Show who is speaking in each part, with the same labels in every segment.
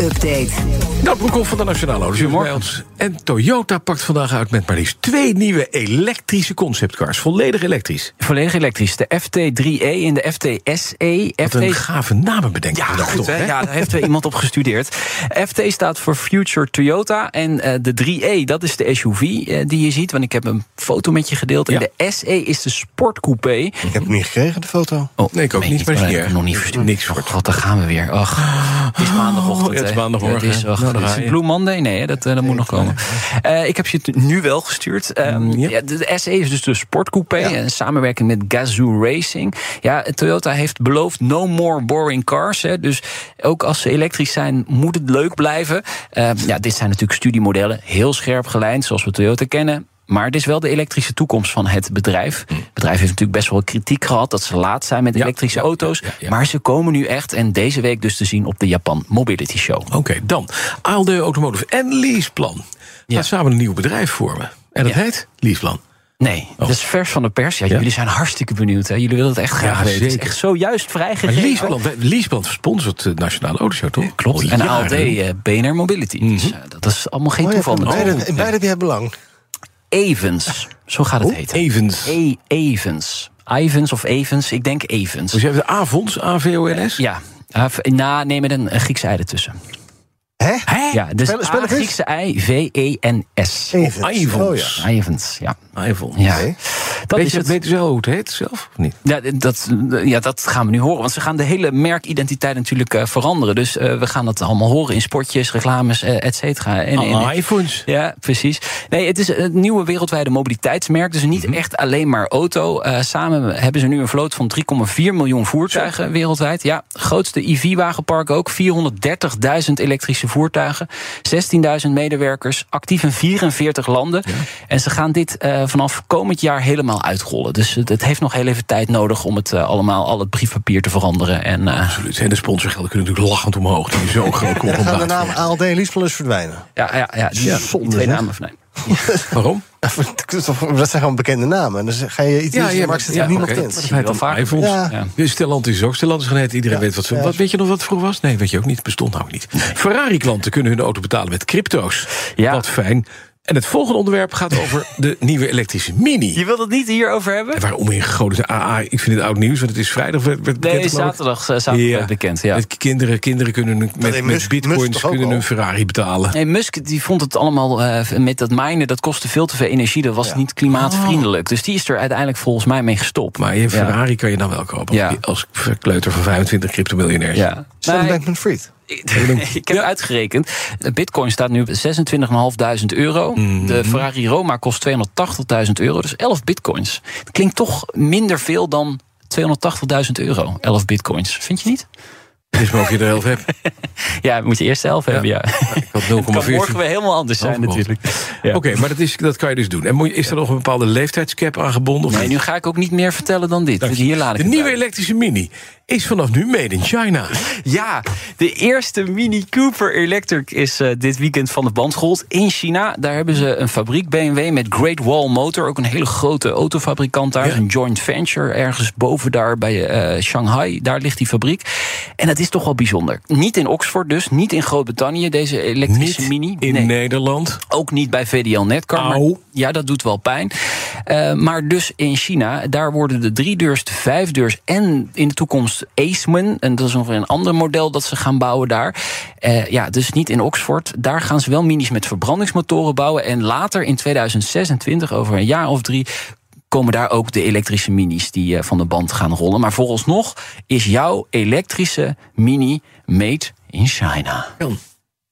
Speaker 1: Update.
Speaker 2: Nou, Broekhoff van de Nationale ons. En Toyota pakt vandaag uit met maar liefst twee nieuwe elektrische conceptcars. Volledig elektrisch.
Speaker 3: Volledig elektrisch. De FT3E en de FT-SE.
Speaker 2: Wat een gave namen bedenkt.
Speaker 3: Ja,
Speaker 2: vandaag
Speaker 3: goed,
Speaker 2: toch,
Speaker 3: hè? ja, daar heeft er iemand op gestudeerd. FT staat voor Future Toyota. En eh, de 3E, dat is de SUV eh, die je ziet. Want ik heb een foto met je gedeeld. En
Speaker 2: Ja.
Speaker 3: de SE is de sportcoupé.
Speaker 4: Ik heb hem niet gekregen, de foto.
Speaker 3: Oh,
Speaker 2: Nee, ik ook niet, maar is
Speaker 3: maar
Speaker 2: niet
Speaker 3: ik heb nog niet verstuurd.
Speaker 2: Niks voor.
Speaker 3: God, daar gaan we weer. Ach, het is maandagochtend.
Speaker 2: Het is maandagmorgen.
Speaker 3: Het is,
Speaker 2: Nou,
Speaker 3: is. Blue Monday? Nee, hè, dat, eh, dat moet nog komen. Eh, ik heb je het nu wel gestuurd. Ehm,
Speaker 2: Ja.
Speaker 3: ja, de, SE is dus de sportcoupé. Een samenwerking met Gazoo Racing. Ja, Toyota heeft beloofd no more boring cars. Hè, dus ook als ze elektrisch zijn, moet het leuk blijven. Ehm, ja, dit zijn natuurlijk studiemodellen. Heel scherp gelijnd, zoals we Toyota kennen. Maar het is wel de elektrische toekomst van het bedrijf. Het bedrijf heeft natuurlijk best wel kritiek gehad dat ze laat zijn met
Speaker 2: Ja,
Speaker 3: elektrische
Speaker 2: ja,
Speaker 3: auto's.
Speaker 2: ja, ja, ja.
Speaker 3: Maar ze komen nu echt. En deze week dus te zien op de Japan Mobility Show.
Speaker 2: Oké, dan. ALD Automotive en Leaseplan. Gaat samen een nieuw bedrijf vormen. En dat
Speaker 3: Ja.
Speaker 2: heet Leaseplan.
Speaker 3: Nee, dat is vers van de pers. Ja,
Speaker 2: Oh. Ja?
Speaker 3: Jullie zijn hartstikke benieuwd. Hè? Jullie willen het echt graag
Speaker 2: Ja,
Speaker 3: weten. Het is echt zojuist vrijgegeven.
Speaker 2: Leaseplan, Leaseplan sponsort de Nationale Autoshow, toch?
Speaker 3: Klopt. En. ALD, eh, BNR Mobility. Dus,
Speaker 2: Mhm.
Speaker 3: eh, dat is allemaal geen
Speaker 4: Oh, ja,
Speaker 3: toeval.
Speaker 4: beide, beide heb jij belang.
Speaker 3: Evans, zo gaat het heten.
Speaker 2: Evans.
Speaker 3: E Evans. Ivans of Evans, ik denk Evans.
Speaker 2: Dus je hebt de Avons, AVONS.
Speaker 3: Ja, na, nee, met een Griekse ei ertussen.
Speaker 4: Hè?
Speaker 3: Ja, dus
Speaker 4: Spel-
Speaker 3: A,
Speaker 4: het eens.
Speaker 3: Griekse ei, V-E-N-S.
Speaker 4: Even.
Speaker 2: Ivans.
Speaker 4: Oh, ja.
Speaker 3: Ivans, ja.
Speaker 2: Avons.
Speaker 3: ja. Dat
Speaker 2: Weet
Speaker 3: is
Speaker 2: je,
Speaker 3: het.
Speaker 2: weet je wel hoe het heet zelf? Of niet?
Speaker 3: Ja dat, ja, dat gaan we nu horen. Want ze gaan de hele merkidentiteit natuurlijk eh, veranderen. Dus eh, we gaan dat allemaal horen in spotjes, reclames, eh, et cetera. En, en-
Speaker 2: Ah, iPhones.
Speaker 3: ja, precies. Nee, het is het nieuwe wereldwijde mobiliteitsmerk. Dus niet
Speaker 2: Mhm.
Speaker 3: echt alleen maar auto. Samen hebben ze nu een vloot van 3,4 miljoen voertuigen wereldwijd. Ja, grootste EV-wagenpark ook. 430.000 elektrische voertuigen. 16.000 medewerkers. Actief in 44 landen. En ze gaan dit vanaf komend jaar helemaal uitrollen. Dus het, het heeft nog heel even tijd nodig om het eh, allemaal, al het briefpapier te veranderen. En, eh,
Speaker 2: Absoluut. En de sponsorgelden kunnen natuurlijk lachend omhoog. Die is zo groot komt
Speaker 4: Dan gaan de naam ALD en Leaseplan dus verdwijnen.
Speaker 3: ja, ja, ja, die,
Speaker 4: Ja, zonde,
Speaker 3: twee namen nee.
Speaker 2: Waarom?
Speaker 4: Dat zijn gewoon bekende namen. En dan ga je iets ja, maar zit er niemand
Speaker 2: oké.
Speaker 4: in.
Speaker 2: Dat heet dan iPhones.
Speaker 4: Ja.
Speaker 3: Ja.
Speaker 2: Dus Stellantis is ook Stellantis gaan heten. Iedereen
Speaker 4: Ja.
Speaker 2: weet wat ze...
Speaker 4: Ja.
Speaker 2: Wat, weet je nog wat vroeger was? Nee, weet je ook niet. Bestond nou ook niet. Ferrari-klanten kunnen hun auto betalen met crypto's.
Speaker 3: Ja.
Speaker 2: Wat fijn. En het volgende onderwerp gaat over de nieuwe elektrische Mini.
Speaker 3: Je wilt het niet hierover hebben?
Speaker 2: En waarom in grote AA? Ik vind het oud nieuws, want het is vrijdag werd, werd bekend,
Speaker 3: Nee, zaterdag, eh, zaterdag
Speaker 2: Ja.
Speaker 3: werd bekend. Ja.
Speaker 2: Met kinderen, kinderen kunnen met, met
Speaker 4: Musk-
Speaker 2: bitcoins kunnen hun Ferrari betalen.
Speaker 3: Nee, Musk die vond het allemaal eh, met dat minen, dat kostte veel te veel energie. Dat was
Speaker 4: Ja.
Speaker 3: niet klimaatvriendelijk. Dus die is er uiteindelijk volgens mij mee gestopt.
Speaker 2: Maar je
Speaker 3: Ja.
Speaker 2: Ferrari kan je dan wel kopen.
Speaker 3: Ja.
Speaker 2: Als kleuter van 25 cryptomiljonairs.
Speaker 3: Ja.
Speaker 4: Sam Bankman-Fried.
Speaker 3: ik heb uitgerekend. De bitcoin staat nu op 26.500 euro.
Speaker 2: Mhm.
Speaker 3: De Ferrari Roma kost 280.000 euro. Dus 11 bitcoins. Dat klinkt toch minder veel dan 280.000 euro. 11 bitcoins. Vind je niet?
Speaker 2: Het is maar of je er 11 hebt.
Speaker 3: Ja, moet je eerst zelf hebben, ja.
Speaker 2: Ik had
Speaker 3: Het kan
Speaker 2: 0,14.
Speaker 3: morgen weer helemaal anders zijn natuurlijk. Ja.
Speaker 2: Oké, maar dat, is, dat kan je dus doen. En moet is er nog een bepaalde leeftijdscap aangebonden? Of
Speaker 3: Nee, nu ga ik ook niet meer vertellen dan dit. Hier laat ik
Speaker 2: de nieuwe elektrische Mini is vanaf nu made in China.
Speaker 3: Ja, de eerste Mini Cooper Electric is eh, dit weekend van de band gerold in China. Daar hebben ze een fabriek BMW met Great Wall Motor, ook een hele grote autofabrikant daar,
Speaker 2: Ja.
Speaker 3: een joint venture ergens boven daar bij eh, Shanghai. Daar ligt die fabriek. En dat is toch wel bijzonder. Niet in Oxford dus, niet in Groot-Brittannië deze elektrische
Speaker 2: Niet
Speaker 3: Mini.
Speaker 2: in
Speaker 3: Nee.
Speaker 2: Nederland.
Speaker 3: Ook niet bij VDL Netcar. maar-. Ja, dat doet wel pijn. Eh, maar dus in China, daar worden de driedeurs, de vijfdeurs en in de toekomst Aceman. En dat is nog een ander model dat ze gaan bouwen daar. Eh, ja, dus niet in Oxford. Daar gaan ze wel minis met verbrandingsmotoren bouwen. En later in 2026, over een jaar of drie komen daar ook de elektrische minis die eh, van de band gaan rollen. Maar vooralsnog is jouw elektrische mini made in China.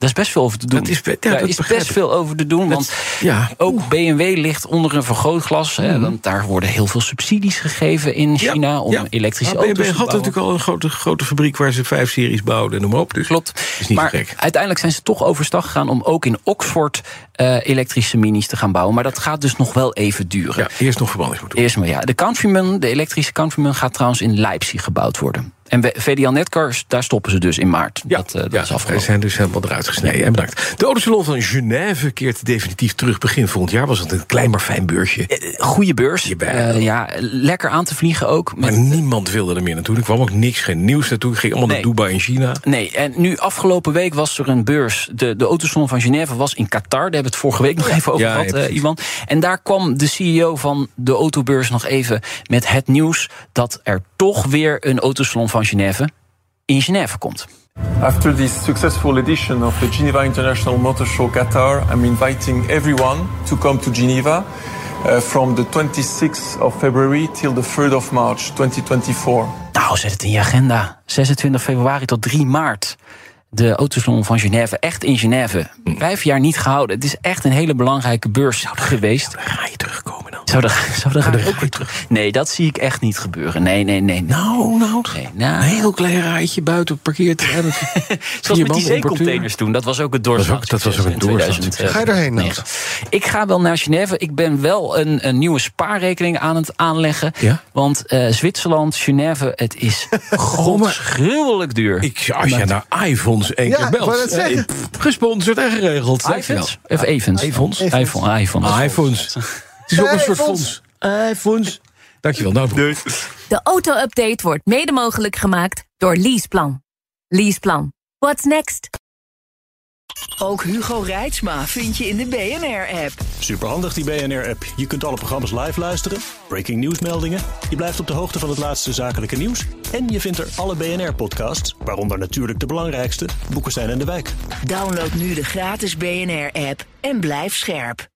Speaker 3: Daar is best veel over te doen.
Speaker 2: Dat is ja,
Speaker 3: Daar
Speaker 2: dat
Speaker 3: is best veel over te doen.
Speaker 2: Dat-
Speaker 3: Want
Speaker 2: ja.
Speaker 3: ook BMW ligt onder een vergrootglas. hè,
Speaker 2: Mhm.
Speaker 3: want daar worden heel veel subsidies gegeven in China om elektrische auto's
Speaker 2: BMW
Speaker 3: te
Speaker 2: had
Speaker 3: bouwen.
Speaker 2: natuurlijk al een grote, grote fabriek waar ze vijf series bouwden en noem maar op. Dus
Speaker 3: Klopt.
Speaker 2: is niet
Speaker 3: maar
Speaker 2: gek.
Speaker 3: uiteindelijk zijn ze toch overstag gegaan om ook in Oxford eh, elektrische minis te gaan bouwen. Maar dat gaat dus nog wel even duren.
Speaker 2: Ja, eerst nog verbrandingsmotor.
Speaker 3: Eerst maar ja. De Countryman, de elektrische Countryman, gaat trouwens in Leipzig gebouwd worden. En VDL Netcars, daar stoppen ze dus in maart.
Speaker 2: Ja,
Speaker 3: dat, eh, dat
Speaker 2: ja,
Speaker 3: is afgelopen.
Speaker 2: zijn dus helemaal eruit gesneden. En bedankt. De Autosalon van Genève keert definitief terug. Begin volgend jaar was het een klein maar fijn beursje.
Speaker 3: Eh, Goede beurs. Eh, ja, lekker aan te vliegen ook. Met,
Speaker 2: Maar niemand wilde er meer naartoe. Er kwam ook niks, geen nieuws naartoe. Het ging allemaal
Speaker 3: Nee.
Speaker 2: naar Dubai en China.
Speaker 3: Nee, en nu afgelopen week was er een beurs. De, de Autosalon van Genève was in Qatar. Daar hebben we het vorige week nog even over
Speaker 2: Ja,
Speaker 3: gehad,
Speaker 2: ja,
Speaker 3: eh,
Speaker 2: precies.
Speaker 3: Iwan. En daar kwam de CEO van de autobeurs nog even met het nieuws... dat er toch weer een Autosalon van Genève in Genève komt.
Speaker 5: After this successful edition of the Geneva International Motor Show Qatar, I'm inviting everyone to come to Geneva uh, from the 26th of February till the 3rd of March 2024.
Speaker 3: Nou, zet het in je agenda. 26 februari tot 3 maart. De Autosalon van Genève, echt in Genève. Vijf jaar niet gehouden. Het is echt een hele belangrijke beurs geweest.
Speaker 2: Dan ga je terugkomen dan.
Speaker 3: Zou er, zou er
Speaker 2: dan
Speaker 3: ook weer terug? Nee, dat zie ik echt niet gebeuren. Nee, nee, nee. nee.
Speaker 2: Nou, nou.
Speaker 3: Nee, nou.
Speaker 2: Een heel klein rijtje buiten parkeert. Dat-
Speaker 3: Zoals met die zeecontainers toen. Dat was ook het doorslag.
Speaker 2: Dat was ook een doorslagssucces.
Speaker 4: Ga je erheen,
Speaker 3: Nee.
Speaker 4: Nout?
Speaker 3: Ik ga wel naar Genève. Ik ben wel een, een nieuwe spaarrekening aan het aanleggen.
Speaker 2: Ja?
Speaker 3: Want eh, Zwitserland, Genève, het is godsgruwelijk duur.
Speaker 2: Ik, als je naar iPhones één keer belt. eh, pff, gesponsord en geregeld.
Speaker 3: iPhones? Of Evans?
Speaker 2: iPhones.
Speaker 3: iPhone, iPhone.
Speaker 2: Ah, iPhones. Het is ook een soort fonds. iPhones. Dankjewel. Nou,
Speaker 1: De auto-update wordt mede mogelijk gemaakt door Leaseplan. Leaseplan. What's next?
Speaker 6: Ook Hugo Reitsma vind je in de BNR-app.
Speaker 7: Superhandig die BNR-app. Je kunt alle programma's live luisteren, breaking nieuwsmeldingen. Je blijft op de hoogte van het laatste zakelijke nieuws. En je vindt er alle BNR-podcasts, waaronder natuurlijk de belangrijkste, Boeken zijn in de wijk.
Speaker 6: Download nu de gratis BNR-app en blijf scherp.